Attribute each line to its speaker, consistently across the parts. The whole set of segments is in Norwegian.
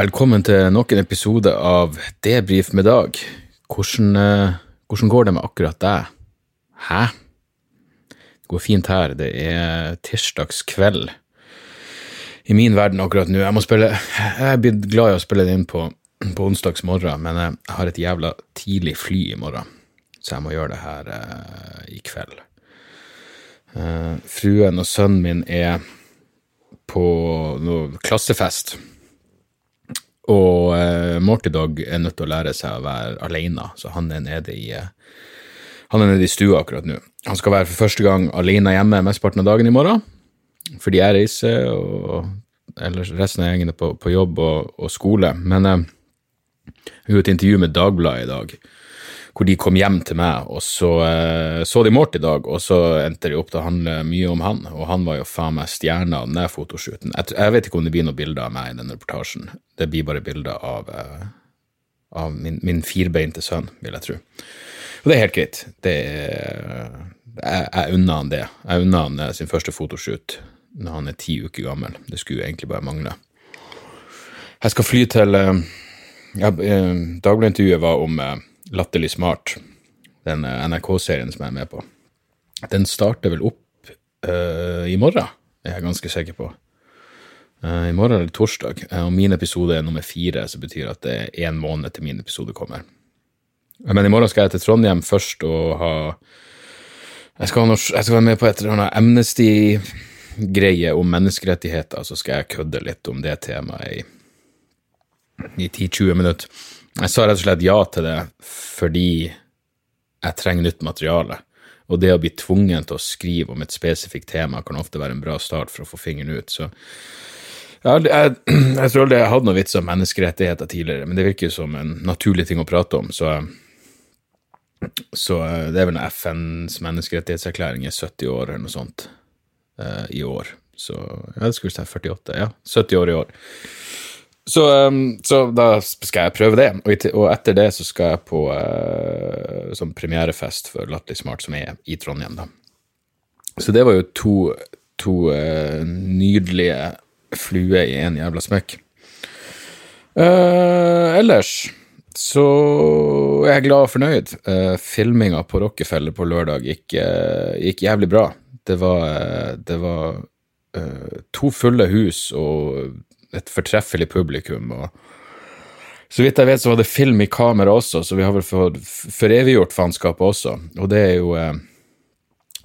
Speaker 1: velkommen til nok en episode av Debrif med Dag. Hvordan, eh, hvordan går det med akkurat deg? Hæ? Det går fint her. Det er tirsdags kveld i min verden akkurat nå. Jeg må spille Jeg er blitt glad i å spille det inn på, på onsdags morgen, men jeg har et jævla tidlig fly i morgen, så jeg må gjøre det her eh, i kveld. Eh, fruen og sønnen min er på noe klassefest. Og uh, Morty Dog er nødt til å lære seg å være alene, så han er nede i eh, han er i stua akkurat nå. Han skal være for første gang alene hjemme mesteparten av dagen i morgen, fordi jeg reiser, og ellers resten av gjengen er på, på jobb og, og skole. Men eh, jeg gjorde et intervju med Dagbladet i dag, hvor de kom hjem til meg, og så eh, så de Mort i dag, og så endte det opp til å handle mye om han, og han var jo faen meg stjerna av den der fotoshooten. Jeg, jeg, vet ikke om det blir noen bilder av meg i den reportasjen, det blir bare bilder av, eh, av min, min firbeinte sønn, vil jeg tro. Og det er helt greit. Det er, jeg, jeg unner han det. Jeg unner han eh, sin første fotoshoot når han er ti uker gammel. Det skulle egentlig bare mangle. Jeg skal fly til ja, Dagbladet-intervjuet var om Latterlig smart, den eh, NRK-serien som jeg er med på. Den starter vel opp uh, i morgen, er jeg ganske sikker på. Uh, I morgen eller torsdag, Uh, og min episode er nummer fire, som betyr at det er én måned til min episode kommer. Men i morgen skal jeg til Trondheim først og ha Jeg skal, ha jeg skal være med på et eller annet Amnesty-greie om menneskerettigheter, så skal jeg kødde litt om det temaet i, i 10-20 minutter. Jeg sa rett og slett ja til det fordi jeg trenger nytt materiale. Og det å bli tvungen til å skrive om et spesifikt tema kan ofte være en bra start for å få fingeren ut. Så jeg, jeg, jeg tror aldri jeg hadde noe vits om menneskerettigheter tidligere, men det virker som en naturlig ting å prate om, så, så det er vel FNs menneskerettighetserklæring er 70 år eller noe sånt uh, i år. Så jeg skulle si 48, ja. 70 år i år. Så, um, så, da skal jeg prøve det, og, etter det så skal jeg på uh, sånn premierefest for Latterlig smart, som er i Trondheim, da. Så det var jo to, to uh, nydelige fluer i en jævla smekk. Uh, ellers så er jeg glad og fornøyd. Uh, filminga på Rockefeller på lørdag gikk, gikk jævlig bra. Det var, det var to fulle hus og et fortreffelig publikum. og så vidt jeg vet, så var det film i kamera også, så vi har vel fått foreviggjort faenskapet også. Og det er jo eh,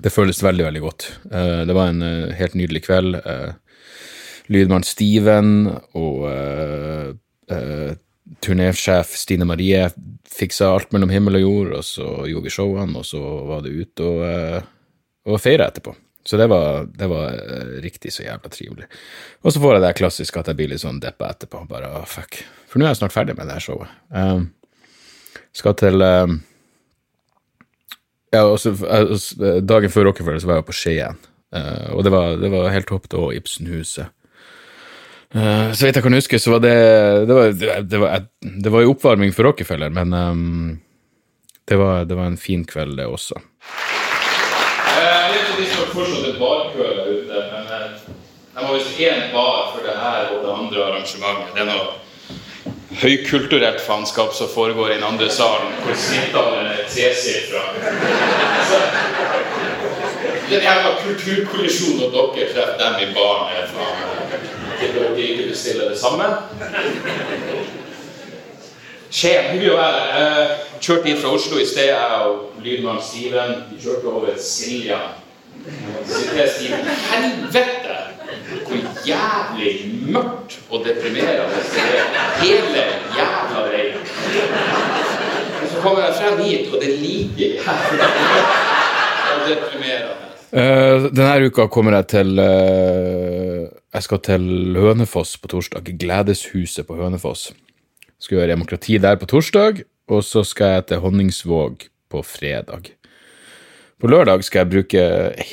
Speaker 1: Det føles veldig, veldig godt. Eh, det var en eh, helt nydelig kveld. Lydmann Steven og turnésjef Stine Marie fiksa alt mellom himmel og jord, og så gjorde vi showene, og så var det ute og, og feira etterpå. Så det var, det var uh, riktig så jævla trivelig. Og så får jeg det klassiske at jeg blir litt sånn deppa etterpå. Bare oh, fuck. For nå er jeg snart ferdig med det her showet. Um, skal til um, Ja, også, uh, dagen før Rockefeller så var jeg på Skien. Uh, og det var, det var helt topp da, Ibsenhuset. Uh, så vidt jeg kan huske, så var det Det var, det var, det var jo oppvarming for Rockefeller, men um, det, var, det var en fin kveld, det også det står fortsatt en barkø der ute, men eh, de har visst én bar for det her og det andre arrangementet. Det er noe høykulturelt faenskap som foregår i den andre salen, hvor snittalderen er tresifra. Den jævla kulturkollisjonen når dere treffer dem i baren, er faen Til dere ikke bestiller det samme. Skien, hyggelig å være her. Kjørte inn fra Oslo i sted, jeg og lydmann Steven. Vi kjørte over Silja. Helvete! Hvor jævlig mørkt og deprimerende det er hele jævla veien. Og så kommer jeg frem hit, og det er like jævla og deprimerende. Uh, denne uka kommer jeg til uh, Jeg skal til Hønefoss på torsdag. Gledeshuset på Hønefoss. Skal gjøre demokrati der på torsdag, og så skal jeg til Honningsvåg på fredag. På lørdag skal jeg bruke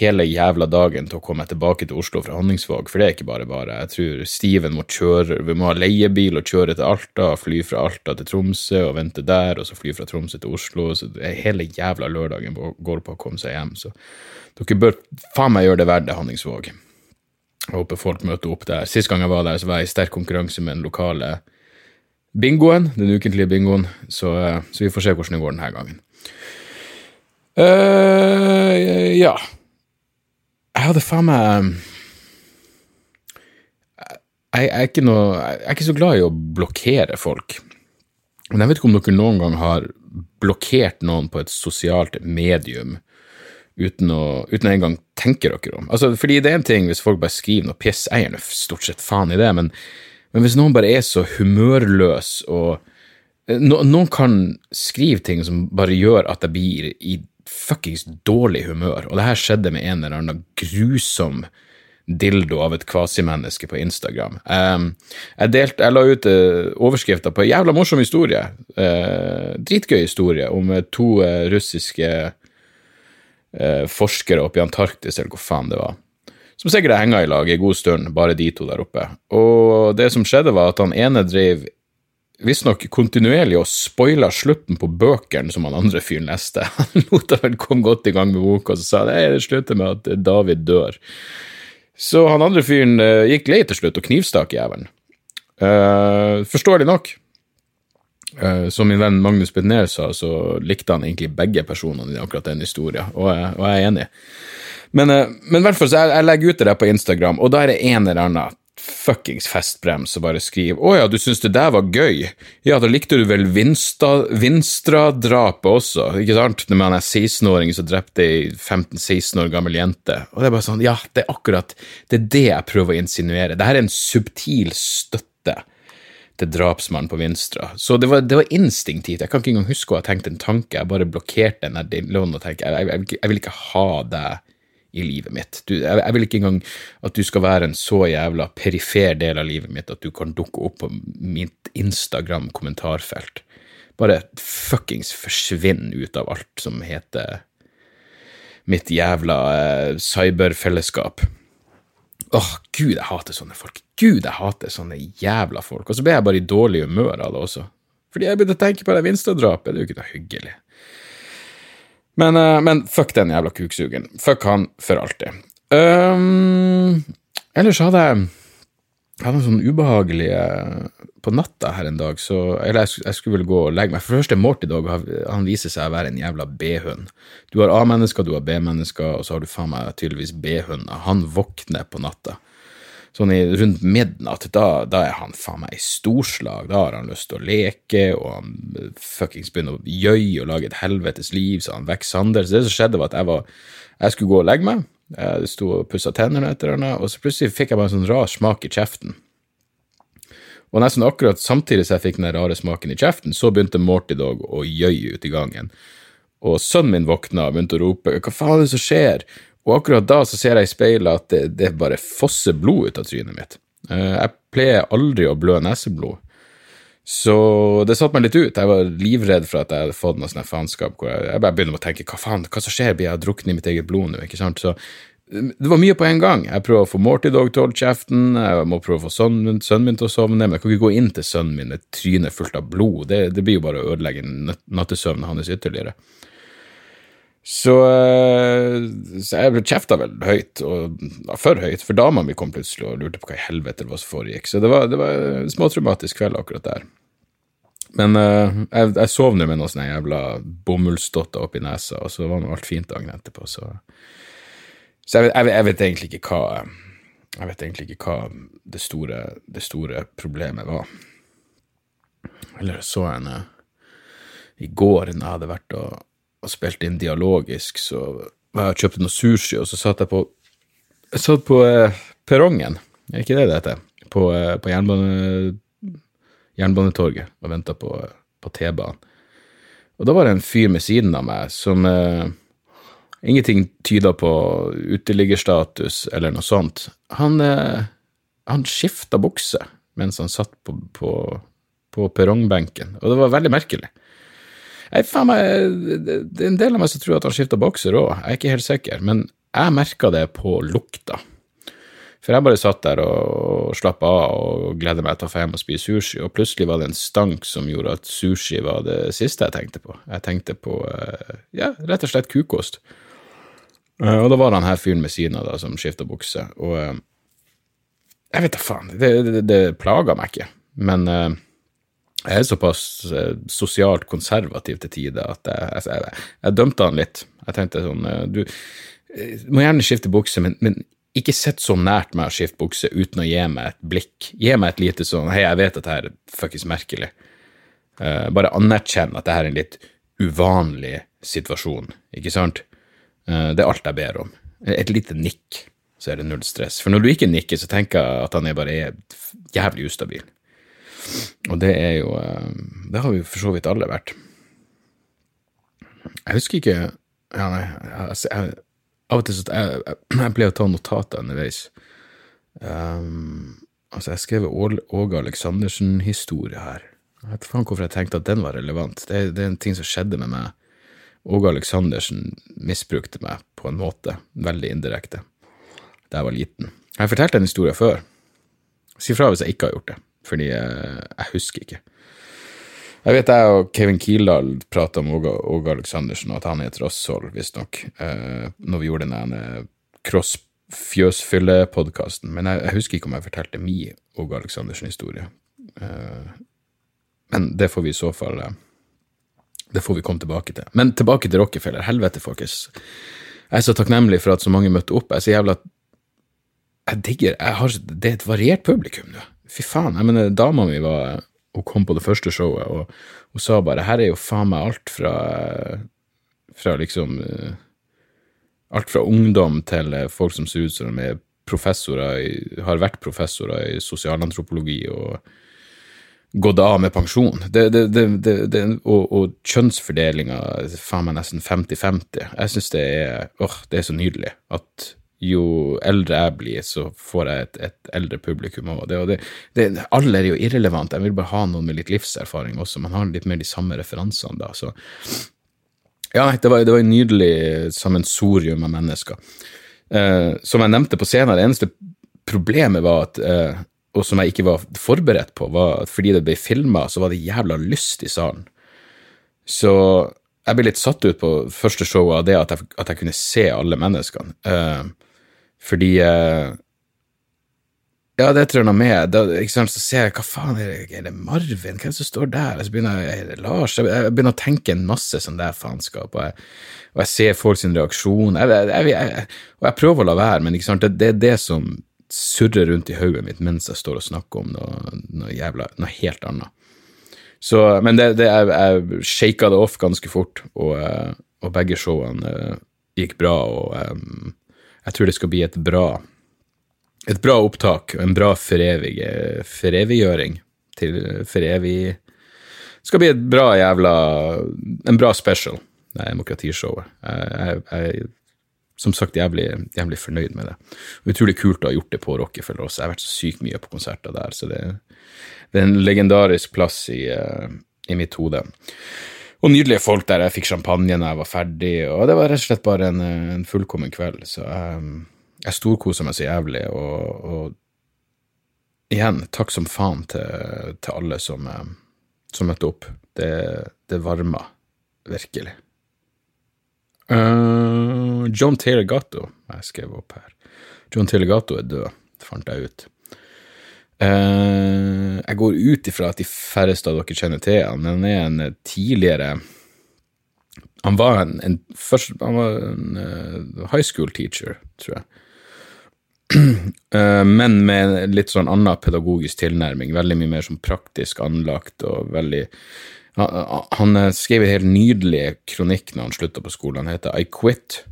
Speaker 1: hele jævla dagen til å komme tilbake til Oslo fra Honningsvåg, for det er ikke bare bare. Jeg tror Steven må kjøre, vi må ha leiebil og kjøre til Alta, fly fra Alta til Tromsø og vente der, og så fly fra Tromsø til Oslo. Så hele jævla lørdagen går på å komme seg hjem. Så dere bør faen meg gjøre det verdt det, Honningsvåg. Jeg håper folk møter opp der. Sist gang jeg var der, så var jeg i sterk konkurranse med den lokale bingoen, den ukentlige bingoen, så, eh, så vi får se hvordan det går denne gangen. Uh, ja. Jeg hadde faen meg jeg, jeg, er noe, jeg, er ikke så glad i å blokkere folk. Men jeg vet ikke om dere noen gang har blokkert noen på et sosialt medium uten å, uten å engang tenke dere om. Altså, fordi det er en ting hvis folk bare skriver noe piss, jeg gir stort sett faen i det, men, men, hvis noen bare er så humørløs og no, Noen kan skrive ting som bare gjør at jeg blir i fuckings dårlig humør, og det her skjedde med en eller annen grusom dildo av et kvasimenneske på Instagram. Um, jeg, delt, jeg, la ut uh, overskrifter på en jævla morsom historie, uh, dritgøy historie, om uh, to russiske forskere oppe i Antarktis, eller hvor faen det var, som sikkert henga i lag en god stund, bare de to der oppe. Og det som skjedde, var at han ene drev visstnok kontinuerlig og spoila slutten på bøkene som han andre fyren leste. Han lot vel komme godt i gang med boka, og så sa det, det slutter med at David dør. Så han andre fyren uh, gikk lei til slutt og knivstakk jævelen. Uh, forståelig nok. Uh, som min venn Magnus Bedner sa, så likte han egentlig begge personene i akkurat den historien, og, og jeg er enig. Men, i hvert fall, jeg, jeg legger ut det der på Instagram, og da er det en eller annen fuckings festbrems og bare skriver 'Å ja, du syns det der var gøy'? Ja, da likte du vel Vinstra-drapet også, ikke sant? Når man er 16-åring som drepte ei 15-16 år gammel jente. Og det er bare sånn, ja, det er akkurat det er det jeg prøver å insinuere. Dette er en subtil støtte til drapsmannen på Vinstra. Så det var, det var, instinktivt. Jeg kan ikke engang huske å ha tenkt en tanke, jeg bare blokkerte den der dilloen og tenkte jeg, jeg, jeg, jeg vil ikke ha deg i livet mitt. Du, jeg, jeg, vil ikke engang at du skal være en så jævla perifer del av livet mitt at du kan dukke opp på mitt Instagram-kommentarfelt. Bare fuckings forsvinn ut av alt som heter mitt jævla eh, cyberfellesskap. Åh, gud, jeg hater sånne folk. Gud, jeg hater sånne jævla folk. Og så ble jeg bare i dårlig humør av det også. Fordi jeg begynte å tenke på det Vinstad-drapet. Det er jo ikke noe hyggelig. Men, uh, men, fuck den jævla kuksugen. Fuck han for alltid. Um, ellers hadde jeg hadde en sånn ubehagelig På natta her en dag, så Eller jeg, jeg skulle vel gå og legge meg. For det første, Morty Dog han viser seg å være en jævla B-hund. Du har A-mennesker, du har B-mennesker, og så har du faen meg tydeligvis B-hunder. Han våkner på natta sånn i, rundt midnatt, da, da, er han faen meg i storslag. Da har han lyst til å leke, og han fuckings begynner å gjøye og lage et helvetes liv, så han vekker Sander. Så det som skjedde, var at jeg, var, jeg skulle gå og legge meg. Jeg sto og pussa tennene etter henne, og så plutselig fikk jeg bare en sånn rar smak i kjeften. Og nesten akkurat samtidig som jeg fikk den rare smaken i kjeften, så begynte Morty Dog å gjøye ute i gangen. Og sønnen min våkna og begynte å rope 'hva faen er det som skjer?' Og akkurat da så ser jeg i speilet at det, det bare fosser blod ut av trynet mitt. Eh, jeg pleier aldri å blø neseblod, så det satte meg litt ut. Jeg var livredd for at jeg hadde fått noe sånt faenskap. hvor jeg, jeg bare begynner å tenke hva faen, hva som skjer, blir jeg druknet i mitt eget blod nå? ikke sant? Så det var mye på en gang. Jeg prøver å få Morty Dog til å holde kjeften, jeg må prøve å få sønnen, sønnen, min til å sovne, men jeg kan ikke gå inn til sønnen min med trynet fullt av blod. Det, det blir jo bare å ødelegge nattesøvnen hans ytterligere. Så, eh, så jeg kjefta vel høyt, og ja, for høyt, for dama mi kom plutselig og lurte på hva i helvete det var som foregikk. Så det var, det var en småtraumatisk kveld akkurat der. Men uh, jeg, jeg sov nå med noen sånne jævla bomullsdotter oppi nesa, og så var nå alt fint dagen etterpå, så Så jeg, jeg, jeg, vet egentlig ikke hva Jeg vet egentlig ikke hva det store, det store problemet var. Eller så jeg henne i går da jeg hadde vært og og spilte inn dialogisk, så jeg kjøpte noe sushi, og så satt jeg på Jeg satt på eh, perrongen, er ikke det det heter? På, eh, på jernbane, Jernbanetorget og venta på, på T-banen. Og da var det en fyr med siden av meg som eh, Ingenting tyda på uteliggerstatus eller noe sånt. Han, eh, han skifta bukse mens han satt på, på, på perrongbenken, og det var veldig merkelig. Jeg, faen meg, det er en del av meg som tror at han skifta bokser òg, jeg er ikke helt sikker, men jeg merka det på lukta. For jeg bare satt der og slappa av og gledde meg til å få hjem og spise sushi, og plutselig var det en stank som gjorde at sushi var det siste jeg tenkte på. Jeg tenkte på eh, ja, rett og slett kukost. Eh, og da var det han her fyren med siden av som skifta bukse. Og, eh, Jeg vet da faen. Det, det, det plager meg ikke. Men jeg er såpass uh, sosialt konservativ til tider at jeg, jeg, jeg, jeg, dømte han litt. Jeg tenkte sånn uh, Du må gjerne skifte bukse, men, men ikke sitt så nært meg å skifte bukse uten å gi meg et blikk. Gi meg et lite sånn Hei, jeg vet at det her er fuckings merkelig. bare anerkjenn at det her er en litt uvanlig situasjon, ikke sant? det er alt jeg ber om. Et lite nikk så er det null stress. For når du ikke nikker, så tenker jeg at han er bare jævlig ustabil. Og det er jo eh, Det har vi for så vidt alle vært. Jeg husker ikke ja, nei, jeg, jeg, Av og til så jeg, jeg, pleier å ta notater underveis. Um, altså, jeg skrev Åge Aleksandersen-historie her. Jeg vet faen hvorfor jeg tenkte at den var relevant. Det, det er en ting som skjedde med meg. Åge Aleksandersen misbrukte meg på en måte, veldig indirekte da jeg var liten. Jeg har fortalt en historie før. Si fra hvis jeg ikke har gjort det, fordi jeg, jeg husker ikke. Jeg vet jeg og Kevin Kildahl prata om Åge, Aleksandersen, og at han er et rasshold, visstnok, eh, når vi gjorde den cross-fjøsfylle-podkasten. Men jeg, jeg, husker ikke om jeg fortalte min Åge Aleksandersen-historie. Eh, men det får vi i så fall eh, Det får vi komme tilbake til. Men tilbake til Rockefeller. Helvete, folkens. Jeg er så takknemlig for at så mange møtte opp. Jeg er så jævla jeg digger jeg har, Det er et variert publikum nå. Fy faen. jeg mener, Dama mi var Hun kom på det første showet, og hun sa bare her er jo faen meg alt fra fra liksom Alt fra ungdom til folk som ser ut som de er professorer, har vært professorer i sosialantropologi og gått av med pensjon. Det, det, det, og, og kjønnsfordelinga faen meg nesten 50-50. Jeg syns det er åh, det er så nydelig at jo eldre jeg blir, så får jeg et, et eldre publikum. òg. alle er jo irrelevant, jeg vil bare ha noen med litt livserfaring også. Man har litt mer de samme referansene da. Så ja, det var, det var en nydelig sammensorium av mennesker. Eh, som jeg nevnte på scenen, det eneste problemet var at eh, og som jeg ikke var forberedt på, var at fordi det ble filma, så var det jævla lyst i salen. Så jeg ble litt satt ut på første show av det at jeg, at jeg kunne se alle menneskene. Uh, fordi uh, Ja, det tror jeg noe med. Da, ikke sant, så ser jeg hva faen er det, er det Marvin? Det som står der? Og så begynner jeg, er det Lars? Jeg, jeg begynner å tenke en masse sånn der faenskap, og, og, jeg ser folk sin reaksjon. Jeg, og jeg prøver å la være, men ikke sant, det, det er det som surrer rundt i hodet mitt mens jeg står og snakker om noe, noe, jævla, noe helt annet. Så, men det, det, jeg, jeg shaka det off ganske fort, og, og begge showene uh, gikk bra. og um, jeg tror det skal bli et bra, et bra opptak og en bra foreviggjøring til forevig Det skal bli et bra jævla En bra special, det demokratishowet. Jeg, er som sagt jævlig, jævlig, fornøyd med det. Utrolig kult å ha gjort det på Rockefeller også. Jeg har vært så sykt mye på konserter der, så det, det er en legendarisk plass i, uh, i mitt hode. Og nydelige folk der. Jeg fikk champagne når jeg var ferdig, og det var rett og slett bare en, en fullkommen kveld. Så jeg, jeg storkoser meg så jævlig, og, og igjen, takk som faen til, til alle som, um, som, møtte opp. Det, det varma virkelig. Uh, John Taylor Gatto, jeg skrev opp her. John Taylor Gatto er død, fant jeg ut. Uh, jeg går ut ifra at de færreste av dere kjenner til han, han er en tidligere Han var en, en, først, han var en uh, high school teacher, tror jeg. Uh, men med en litt sånn annen pedagogisk tilnærming. Veldig mye mer sånn praktisk anlagt og veldig Han, han skrev en helt nydelig kronikk når han slutta på skolen. Han heter I quit,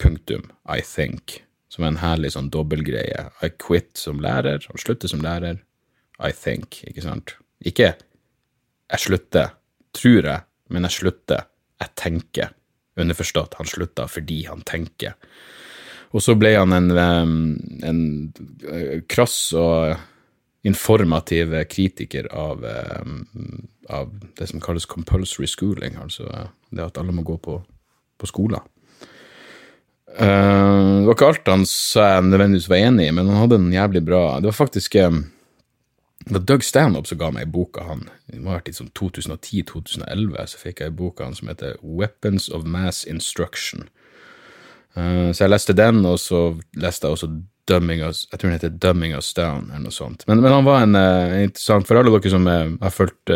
Speaker 1: punktum, I think som er en herlig sånn dobbeltgreie. I quit som lærer, og slutter som lærer. I think, ikke sant? Ikke jeg slutter, tror jeg, men jeg slutter, jeg tenker. Underforstått, han slutta fordi han tenker. Og så ble han en, en eh, krass og informativ kritiker av, av, det som kalles compulsory schooling, altså det at alle må gå på, på skolen. Uh, det var ikke alt han sa jeg nødvendigvis var enig i, men han hadde en jævlig bra Det var faktisk um, det var Doug Stanhope som ga meg boka han. Det var i sånn 2010-2011 så fikk jeg boka han som heter Weapons of Mass Instruction. Uh, så jeg leste den, og så leste jeg også Dumming Us Jeg tror den heter Dumming Us Down, eller noe sånt. Men, men han var en uh, interessant For alle dere som uh, har fulgt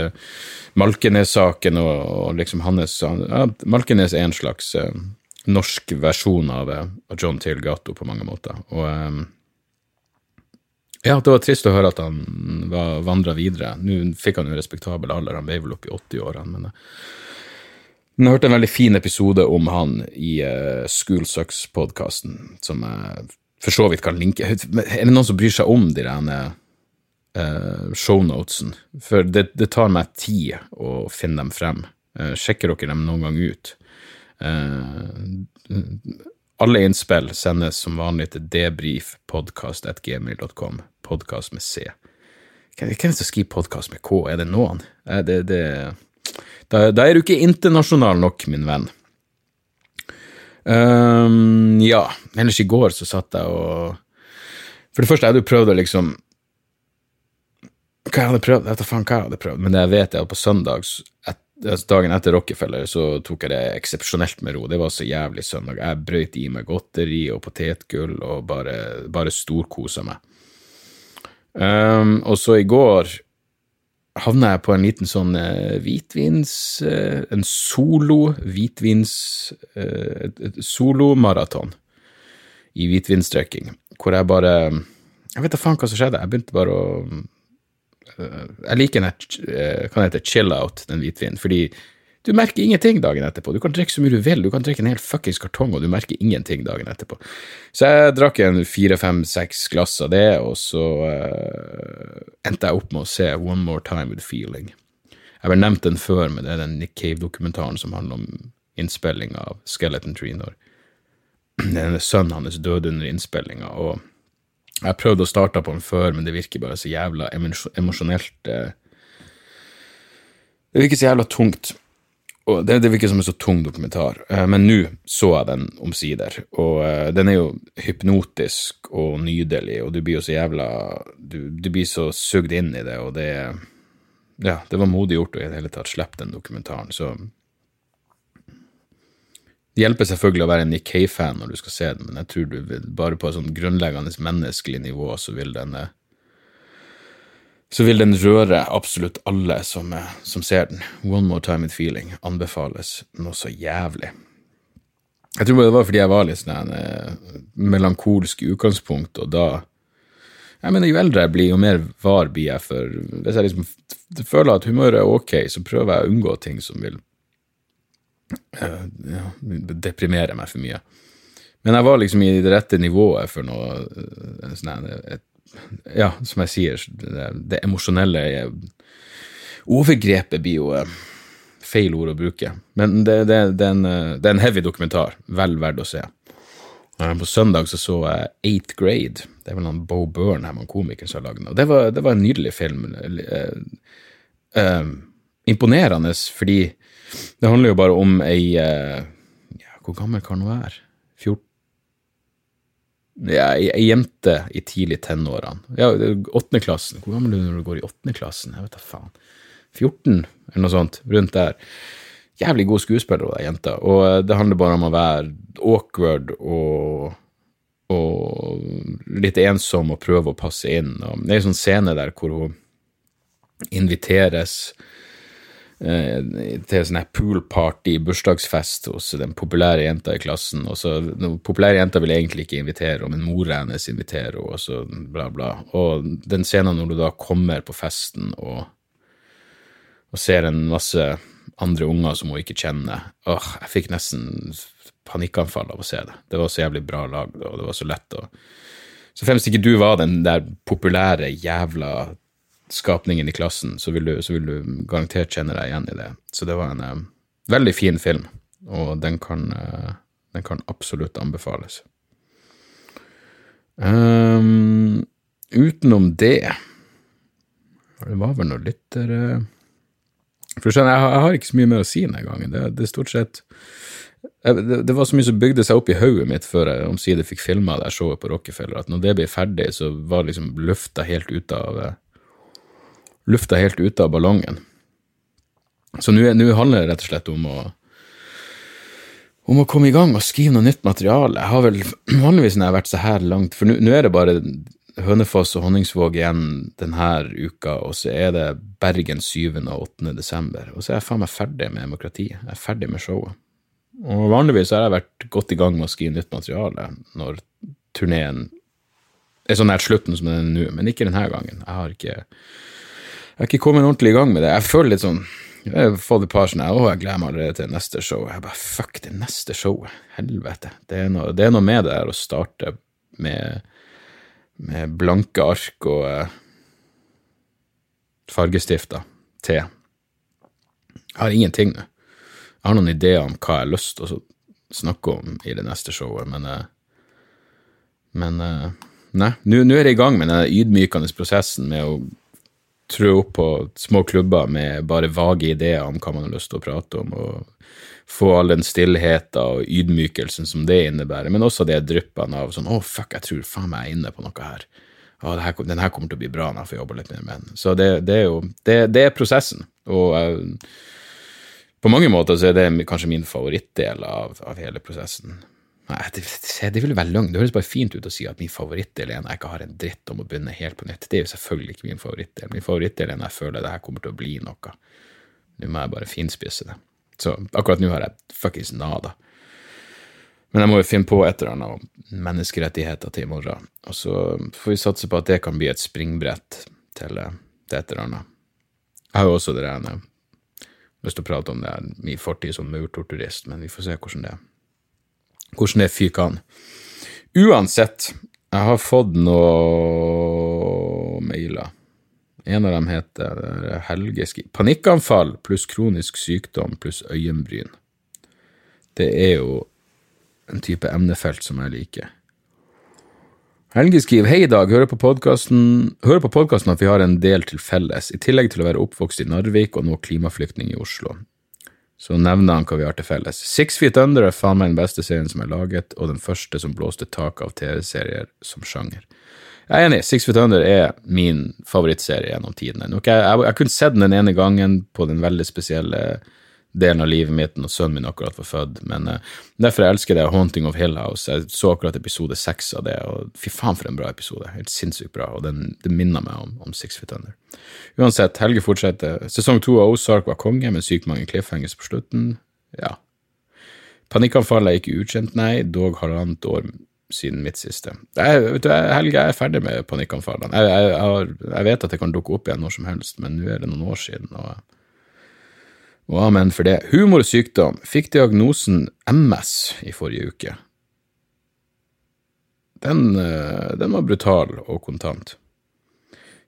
Speaker 1: Malkenes-saken og, og, liksom hans ja, Malkenes er en slags norsk versjon av, av John Tilgato på mange måter. Og um, ja, det var trist å høre at han vandra videre. Nå fikk han jo respektabel alder, han ble vel opp i 80-årene, men jeg hørte en veldig fin episode om han i uh, School Sucks-podkasten, som jeg for så vidt kan linke Er det noen som bryr seg om de rene uh, shownotesen? For det, det, tar meg tid å finne dem frem. Uh, sjekker dere dem noen gang ut? Uh, alle innspill sendes som vanlig til debrifpodkast.gmil.com, Podkast med C. Hvem er det som skriver podkast med K? Er det noen? Det, det, da, da, er du ikke internasjonal nok, min venn. Um, ja, ellers i går så satt jeg og For det første, jeg hadde jo prøvd å liksom Hva jeg hadde prøvd? Jeg vet da faen hva jeg hadde prøvd, men det jeg vet, er at på søndag et, dagen etter Rockefeller så tok jeg det eksepsjonelt med ro. Det var så jævlig søndag. Jeg brøyt i meg godteri og potetgull og bare, bare storkosa meg. Um, og så i går havna jeg på en liten sånn uh, hvitvins uh, En solo hvitvins uh, Et solomaraton i hvitvinsdrikking, hvor jeg bare Jeg vet da faen hva som skjedde. Jeg begynte bare å Eh, jeg liker den eh, kan heter chill out, den hvitvinen, fordi du merker ingenting dagen etterpå. Du kan drikke så mye du vil, du kan drikke en hel fuckings kartong, og du merker ingenting dagen etterpå. Så jeg drakk en fire, fem, seks glass av det, og så uh, endte jeg opp med å se One More Time With Feeling. Jeg har vel nevnt den før, men det er den Nick Cave-dokumentaren som handler om innspilling av Skeleton Tree når den sønnen hans døde under innspillinga, og jeg har prøvd å starte på den før, men det virker bare så jævla emosjonelt eh. Det virker så jævla tungt. Og det, det virker som en så tung dokumentar. Eh, men nå så jeg den omsider, og eh, den er jo hypnotisk og nydelig, og du blir jo så jævla Du, du blir så sugd inn i det, og det Ja, det var modig gjort å i det hele tatt slippe den dokumentaren, så det hjelper selvfølgelig å være en Nick Cave-fan når du skal se den, men jeg tror du vil, bare på et sånn grunnleggende menneskelig nivå så vil den eh, så vil den røre absolutt alle som, eh, som ser den. One More Time With Feeling anbefales noe så jævlig. Jeg tror det var fordi jeg var litt sånn eh, melankolsk i utgangspunktet, og da jeg mener, Jo eldre jeg blir, jo mer var blir jeg for Hvis jeg liksom føler at humøret er ok, så prøver jeg å unngå ting som vil ja, deprimere meg for mye. Men jeg var liksom i det rette nivået for noe eh, sånn Ja, som jeg sier, det, det emosjonelle overgrepet blir jo eh, feil ord å bruke. Men det, det, det, er en, eh, det, er en, heavy dokumentar. Vel verdt å se. På søndag så, så jeg Eighth Grade. Det er vel han Bo Burnham, han komikeren, som har lagd den. Og det var, det var en nydelig film. Uh, uh, imponerende fordi det handler jo bare om ei eh, ja, Hvor gammel kan hun være? 14? Ja, ei, ei jente i tidlig tenårene. Ja, åttendeklassen. Hvor gammel er du når du går i åttendeklassen? Jeg vet da faen. 14, eller noe sånt. Rundt der. Jævlig god skuespiller, hun jenta. Og eh, det handler bare om å være awkward og og litt ensom og prøve å passe inn. Og det er en sånn scene der hvor hun inviteres til sånn poolparty, bursdagsfest hos den populære jenta i klassen. og så Den populære jenta vil egentlig ikke invitere, men mora hennes inviterer henne, og så bla, bla. Og den scenen når du da kommer på festen og, og ser en masse andre unger som hun ikke kjenner åh, Jeg fikk nesten panikkanfall av å se det. Det var så jævlig bra lagd, og det var så lett å Så fremst ikke du var den der populære jævla skapningen i klassen, så vil, du, så vil, du, garantert kjenne deg igjen i det. Så det var en uh, veldig fin film, og den kan, uh, den kan absolutt anbefales. Um, utenom det Det var vel noe lytter... Uh, for jeg, jeg, har ikke så mye mer å si denne gangen. Det, det er stort sett det, det, var så mye som bygde seg opp i hodet mitt før jeg omsider fikk filma det showet på Rockefeller, at når det ble ferdig, så var liksom lufta helt ute av lufta helt ute av ballongen. Så nå handler det rett og slett om å, om å komme i gang og skrive noe nytt materiale. Jeg har vel vanligvis når jeg har vært så her langt, for nå er det bare Hønefoss og Honningsvåg igjen denne uka, og så er det Bergen 7. og 8. desember. Og så er jeg faen meg ferdig med demokratiet. Jeg er ferdig med showet. Og vanligvis har jeg vært godt i gang med å skrive nytt materiale når turneen er så nær slutten som den er nå, men ikke denne gangen. Jeg har ikke, jeg har ikke kommet ordentlig i gang med det. Jeg føler litt sånn Jeg har fått et par sånne Å, jeg gleder meg allerede til neste show. Jeg bare fuck, det neste showet. Helvete. Det er noe, det er noe med det her å starte med, med blanke ark og eh, fargestifter til. Jeg har ingenting nå. Jeg har noen ideer om hva jeg har lyst til å snakke om i det neste showet, men eh, Men eh, nei, nå er jeg i gang med den ydmykende prosessen med å trø opp på små klubber med bare vage ideer om hva man har lyst til å prate om, og få all den stillheten og ydmykelsen som det innebærer, men også det dryppene av sånn 'Å, oh, fuck, jeg tror faen meg jeg er inne på noe her'. Å, oh, den her kommer til å bli bra når jeg får jobba litt mer med den. Så det, det er jo det, det, er prosessen. Og uh, på mange måter så er det kanskje min favorittdel av, av hele prosessen. Nei, det, det vil være løgn. Det høres bare fint ut å si at min favorittdel er en jeg ikke har en dritt om å begynne helt på nytt. Det er jo selvfølgelig ikke min favorittdel. Min favorittdel er når jeg føler det her kommer til å bli noe. Nå må jeg bare finspisse det. Så akkurat nå har jeg fuckings nada. Men jeg må jo finne på et eller annet menneskerettigheter til i morgen. Og så får vi satse på at det kan bli et springbrett til, det et eller annet. Jeg har jo også det der lyst til å prate om det her, min fortid som maurtorturist, men vi får se hvordan det, hvordan det fyker an. Uansett, jeg har fått noen mailer. En av dem heter Helgeski. Panikkanfall pluss kronisk sykdom pluss øyenbryn. Det er jo en type emnefelt som jeg liker. Helge skriver hei i dag, hører på podkasten at vi har en del til felles, i tillegg til å være oppvokst i Narvik og nå klimaflyktning i Oslo. Så nevner han hva vi har til felles. Six Feet Under er faen meg den beste serien som er laget, og den første som blåste tak av TV-serier som sjanger. Jeg er enig, Six Feet Under er min favorittserie gjennom tidene. Jeg, jeg, jeg kunne sett den den ene gangen på den veldig spesielle delen av livet mitt når sønnen min akkurat var født. Men uh, derfor jeg elsker det Haunting of Hill House. Jeg så akkurat episode seks av det, og fy faen for en bra episode. Helt sinnssykt bra, og den, det minner meg om, om Six Feet Under. Uansett, Helge fortsetter. Sesong to av Ozark var konge, med sykt mange cliffhangers på slutten. Ja. Panikkanfallet er ikke ukjent, nei, dog halvannet år siden mitt siste. Jeg, vet du, Helge, jeg er ferdig med panikkanfallene. Jeg, jeg, jeg, vet at det kan dukke opp igjen når som helst, men nå er det noen år siden. og og amen for det. Humor og sykdom. Fikk diagnosen MS i forrige uke. Den, eh, den, var brutal og kontant.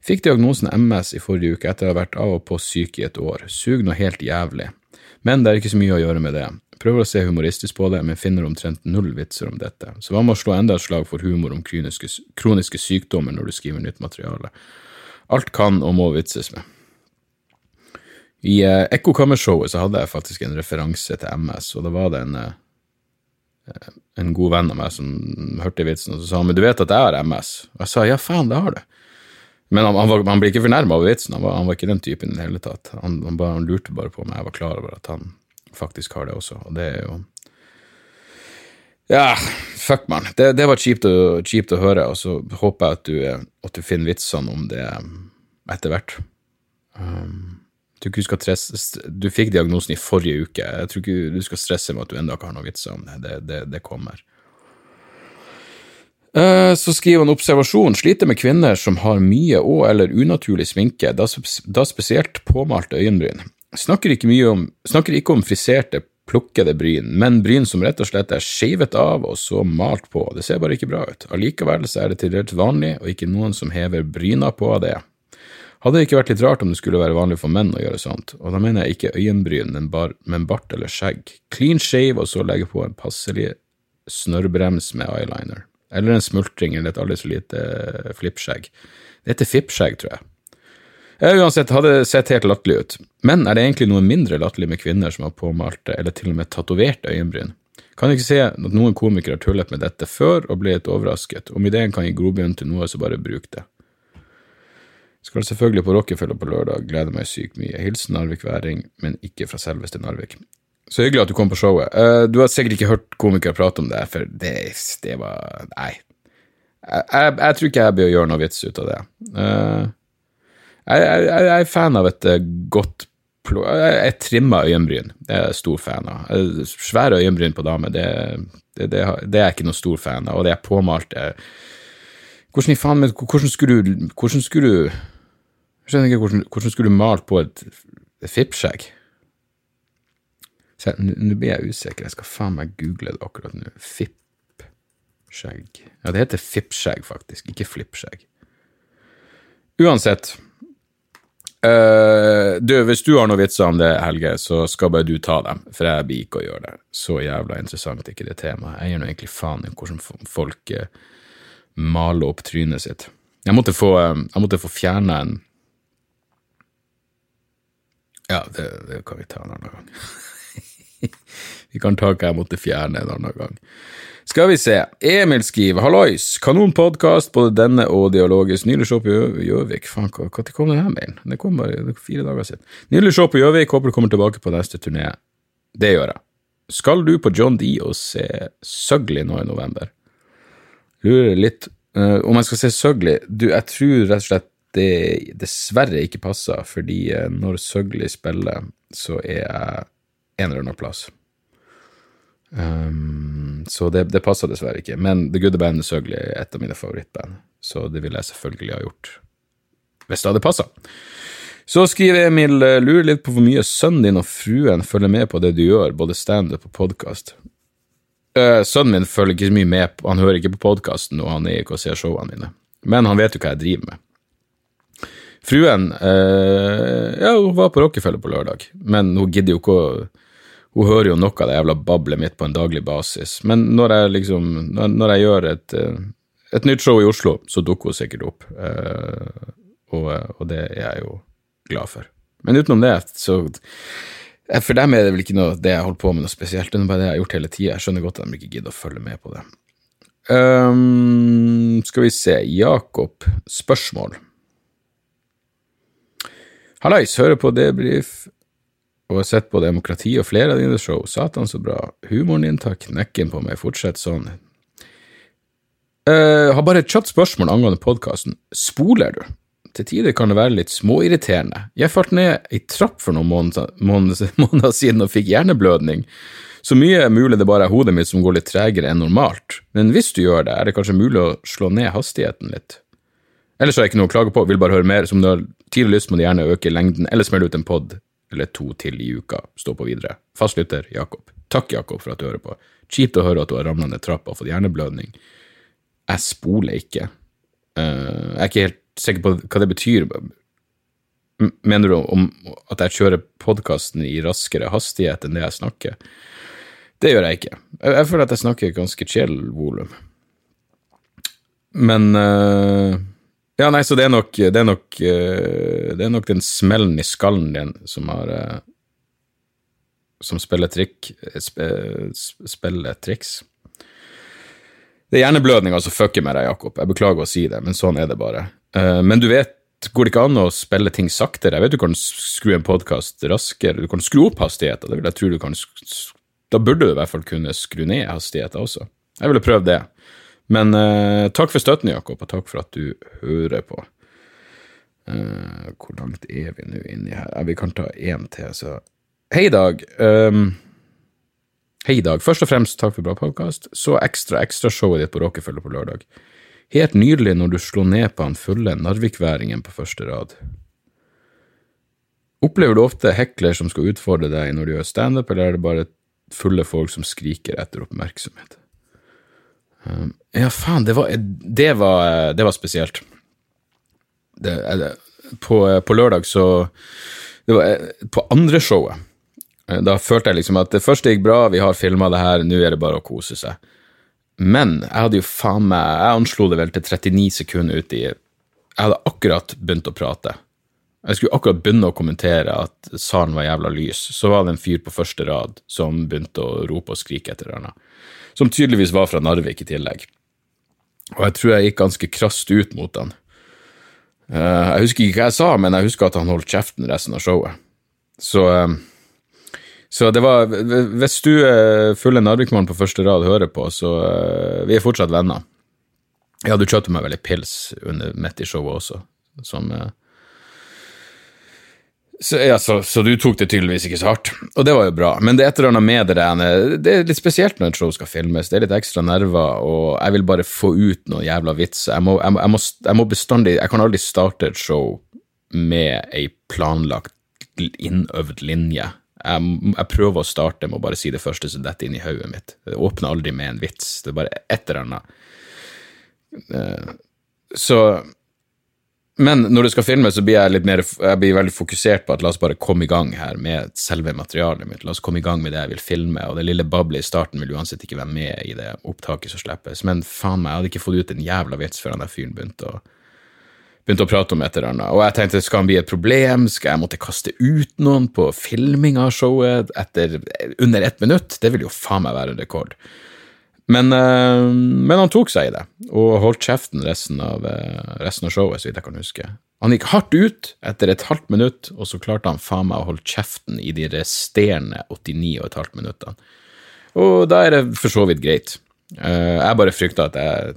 Speaker 1: Fikk diagnosen MS i forrige uke etter å ha vært av og på syk i et år. Sug noe helt jævlig. Men det er ikke så mye å gjøre med det. Prøver å se humoristisk på det, men finner omtrent null vitser om dette. Så hva med å slå enda et slag for humor om kroniske, kroniske sykdommer når du skriver nytt materiale? Alt kan og må vitses med. I uh, Ekkokammershowet så hadde jeg faktisk en referanse til MS, og da var det en, uh, en god venn av meg som hørte vitsen, og så sa han men du vet at jeg har MS? Og jeg sa ja, faen, det har du. Men han, han, var, han ble ikke fornærma over vitsen, han var, han var, ikke den typen i det hele tatt. Han, bare, han, lurte bare på om jeg var klar over at han faktisk har det også, og det er jo Ja, fuck, man. Det, det var kjipt å, kjipt å, høre, og så håper jeg at du, at du finner vitsene om det etter hvert. Um, du, du, fikk diagnosen i forrige uke. Jeg tror ikke du skal stresse med at du ennå ikke har noen vits om det. Det, det, det kommer. Uh, så skriver han observasjon. Sliter med kvinner som har mye og eller unaturlig sminke, da spesielt påmalte øyenbryn. Snakker ikke, om, snakker ikke om friserte, plukkede bryn, men bryn som rett og slett er skeivet av og så malt på. Det ser bare ikke bra ut. Allikevel så er det til dels vanlig, og ikke noen som hever bryna på av det. Hadde det ikke vært litt rart om det skulle være vanlig for menn å gjøre sånt, og da mener jeg ikke øyenbryn, men, bar, men bart eller skjegg. Clean shave og så legge på en passelig snørrbrems med eyeliner. Eller en smultring eller et aldri så lite eh, flippskjegg. Det heter fippskjegg, tror jeg. Jeg uansett hadde sett helt latterlig ut, men er det egentlig noe mindre latterlig med kvinner som har påmalte eller til og med tatoverte øyenbryn? Kan ikke se at noen komikere har tullet med dette før og ble litt overrasket. Om ideen kan gi grobunn til noe, så bare bruk det. Skal selvfølgelig på Rockefeller på lørdag, gleder meg sykt mye. Hilsen Narvik-væring, men ikke fra selveste Narvik. Så hyggelig at du kom på showet. Uh, du har sikkert ikke hørt komikere prate om det, for det, det var Nei. Jeg, jeg, jeg, tror ikke jeg bør gjøre noe vits ut av det. Uh, jeg, jeg, er fan av et uh, godt Jeg trimma øyenbryn. Det er jeg stor fan av. Svære øyenbryn på damer, det, det, det, det, er jeg ikke noe stor fan av. Og det er påmalt Hvordan i faen Hvordan skulle du Hvordan skulle du Jeg skjønner ikke hvordan, hvordan skulle du malt på et, et fippskjegg? Nå blir jeg usikker, jeg skal faen meg google det akkurat nå. Fipp-skjegg. Ja, det heter fipp-skjegg, faktisk, ikke flipp-skjegg. Uansett. Uh, du, hvis du har noen vitser om det, Helge, så skal bare du ta dem, for jeg blir ikke å gjøre det. Så jævla interessant er ikke det temaet. Jeg gir nå egentlig faen i hvordan folk uh, maler opp trynet sitt. Jeg måtte få, uh, jeg måtte få fjerna en Ja, det, det kan vi ta en annen gang. Vi kan ta hva jeg måtte fjerne en annen gang. Skal vi se. Emil skriver hallois, kanonpodkast, både denne og Dialogisk. Nylig show på Gjøvik. Faen, når kom denne mailen? Det kom bare fire dager siden. Nylig show på Gjøvik, håper du kommer tilbake på neste turné. Det gjør jeg. Skal du på John D og se Søgli nå i november? Lurer litt uh, om jeg skal se Søgli. Du, jeg tror rett og slett det dessverre ikke passer, fordi uh, når Søgli spiller, så er jeg en eller annen plass. Um, så det, det passer dessverre ikke. Men The Good Band er selvfølgelig et av mine favorittband, så det ville jeg selvfølgelig ha gjort hvis det hadde passa. Så skriver Emil eh, lurer litt på hvor mye sønnen din og fruen følger med på det du gjør, både standup og podkast. Uh, sønnen min følger ikke så mye med, han hører ikke på podkasten og han er ikke og ser showene mine, men han vet jo hva jeg driver med. Fruen eh, ja, hun var på Rockefeller på lørdag, men hun gidder jo ikke å hun hører jo noe av det jævla bablet mitt på en daglig basis. Men når jeg liksom, når, når jeg gjør et, eh, et, nytt show i Oslo, så dukker hun sikkert opp. eh, og, og, det er jeg jo glad for. Men utenom det, så For dem er det vel ikke noe det jeg holder på med noe spesielt. Det er bare det jeg har gjort hele tida. Jeg skjønner godt at de ikke gidder å følge med på det. Um, skal vi se Jakob, spørsmål. Hallais, hører på debrief og har sett på demokrati og flere av dine show. Satan, så bra. Humoren din tar knekken på meg. Fortsett sånn. Uh, har bare et kjapt spørsmål angående podkasten. Spoler du? Til tider kan det være litt småirriterende. Jeg falt ned ei trapp for noen måneder, måneder, måneder, siden og fikk hjerneblødning. Så mye er mulig det bare er hodet mitt som går litt tregere enn normalt, men hvis du gjør det, er det kanskje mulig å slå ned hastigheten litt. Ellers har jeg ikke noe å klage på, vil bare høre mer. Som du har tidlig lyst, må du gjerne øke lengden, eller smelle ut en pod eller to til i uka. Stå på videre. Fastlytter Jakob. Takk, Jakob, for at du hører på. Kjipt å høre at du har ramla ned trappa og fått hjerneblødning. Jeg spoler ikke. Uh, jeg er ikke helt sikker på hva det betyr. Mener du om at jeg kjører podkasten i raskere hastighet enn det jeg snakker? Det gjør jeg ikke. Jeg, jeg føler at jeg snakker ganske chill volum. Men uh, ja, nei, så det er nok, det er nok, eh, det er nok den smellen i skallen din som har eh, Som spiller trikk Spiller triks. Det er hjerneblødninga som fucker med deg, Jakob. Jeg beklager å si det, men sånn er det bare. Eh, men du vet, går det ikke an å spille ting saktere? Jeg vet du kan skru en podkast raskere, du kan skru opp hastigheten. Jeg tro du kan Da burde du i hvert fall kunne skru ned hastigheten også. Jeg ville prøvd det. Men uh, takk for støtten, Jakob, og takk for at du hører på. Uh, hvor langt er vi nå inni her? Ja, vi kan ta én til, så Hei, Dag. Um, hei, Dag. Først og fremst takk for bra podkast. Så ekstra ekstrashowet ditt på Rockefeller på lørdag. Helt nydelig når du slo ned på han fulle Narvikværingen på første rad. Opplever du ofte hekler som skal utfordre deg når du gjør standup, eller er det bare fulle folk som skriker etter oppmerksomhet? Ja, faen, det var, det var, det var spesielt. Det, på, på, lørdag så Det var på andre showet. Eh, da følte jeg liksom at det første gikk bra, vi har filma det her, nå er det bare å kose seg. Men jeg hadde jo faen meg Jeg anslo det vel til 39 sekunder ut i Jeg hadde akkurat begynt å prate. Jeg skulle akkurat begynne å kommentere at salen var jævla lys. Så var det en fyr på første rad som begynte å rope og skrike etter henne som tydeligvis var fra Narvik i tillegg. Og jeg tror jeg gikk ganske krast ut mot han. Uh, jeg husker ikke hva jeg sa, men jeg husker at han holdt kjeften resten av showet. Så, uh, Så det var Hvis du følger Narvik-målen på første rad hører på, så vi er fortsatt venner. Ja, du kjøpte meg vel ei pils under, midt i showet også, som så, ja, så, så, du tok det tydeligvis ikke så hardt, og det var jo bra. Men det er et eller annet med det Det er litt spesielt når et show skal filmes. Det er litt ekstra nerver, og jeg vil bare få ut noen jævla vitser. Jeg jeg, jeg, jeg må bestandig Jeg kan aldri starte et show med ei planlagt, innøvd linje. Jeg, jeg, prøver å starte med å bare si det første som detter inn i hodet mitt. Det åpner aldri med en vits. Det er bare et eller annet. Eh, så men når det skal filmes, så blir jeg litt mer, jeg blir veldig fokusert på at la oss bare komme i gang her med selve materialet mitt. La oss komme i gang med det jeg vil filme, og det lille bablet i starten vil uansett ikke være med i det opptaket som slippes. Men faen meg, jeg hadde ikke fått ut en jævla vits før han der fyren begynte å begynte å prate om et eller annet. Og jeg tenkte, skal han bli et problem? Skal jeg måtte kaste ut noen på filming av showet etter under ett minutt? Det vil jo faen meg være en rekord. Men, uh, men, han tok seg i det, og holdt kjeften resten av, uh, resten av showet, så vidt jeg kan huske. Han gikk hardt ut etter et halvt minutt, og så klarte han faen meg å holde kjeften i de resterende 89 og et halvt minuttene. Og da er det for så vidt greit. Uh, jeg bare frykta at jeg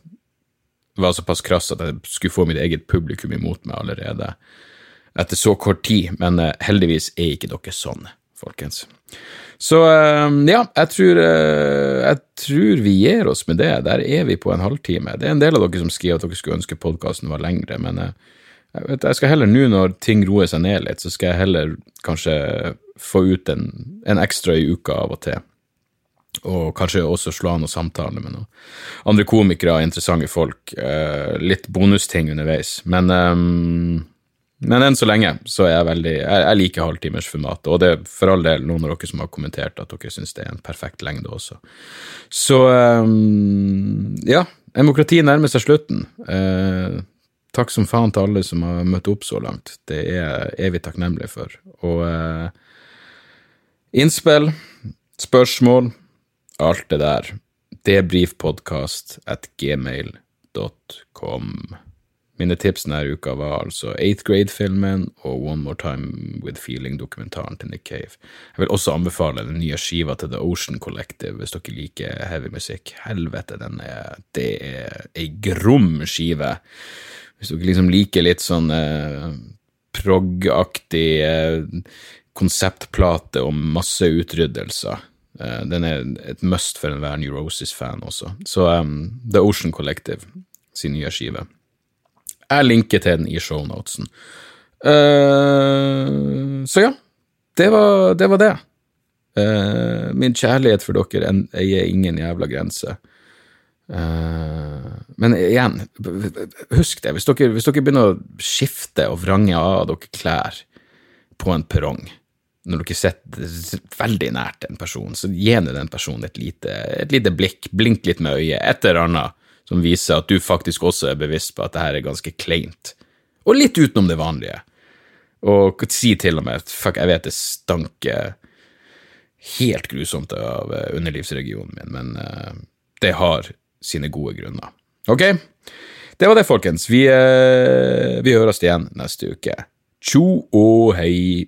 Speaker 1: var såpass krass at jeg skulle få mitt eget publikum imot meg allerede etter så kort tid, men heldigvis er ikke dere sånn, folkens. Så ehm, ja, jeg tror, eh, jeg tror, vi gir oss med det. Der er vi på en halvtime. Det er en del av dere som skriver at dere skulle ønske podkasten var lengre, men eh, jeg, vet, jeg skal heller nå, når ting roer seg ned litt, så skal jeg heller kanskje få ut en, en ekstra i uka av og til. Og kanskje også slå an noen samtaler med noen andre komikere, interessante folk. Eh, litt bonusting underveis. Men um, men enn så lenge så er jeg veldig Jeg, jeg liker halvtimersformatet, og det er for all del noen av dere som har kommentert at dere syns det er en perfekt lengde også. Så um, ja, demokratiet nærmer seg slutten. Uh, takk som faen til alle som har møtt opp så langt. Det er jeg evig takknemlig for. Og uh, innspill, spørsmål, alt det der. Debrifpodkast at gmail.com. Mine tips denne uka var altså Eighth Grade-filmen og One More Time With Feeling-dokumentaren til Nick Cave. Jeg vil også anbefale den nye skiva til The Ocean Collective hvis dere liker heavy musikk. Helvete, den er, det er ei grom skive. Hvis dere liksom liker litt sånn eh, prog-aktig eh, konseptplate om masseutryddelse. Eh, den er et must for enhver Neurosis-fan også. Så um, The Ocean Collective sin nye skive. Jeg linker til den i shownotesen. Uh, så ja, det var det. Var det. Uh, min kjærlighet for dere eier ingen jævla grense. Uh, men igjen, husk det. Hvis dere, hvis dere, begynner å skifte og vrange av dere klær på en perrong når dere sitter veldig nært en person, så gi den personen et lite, et lite blikk, blink litt med øyet, et eller annet som viser at du faktisk også er bevisst på at det her er ganske kleint. Og litt utenom det vanlige. Og si til og med fuck, jeg vet det stanker helt grusomt av eh, underlivsregionen min, men uh, det har sine gode grunner. Ok? Det var det, folkens. Vi, uh, vi høres igjen neste uke. Tjo og hei.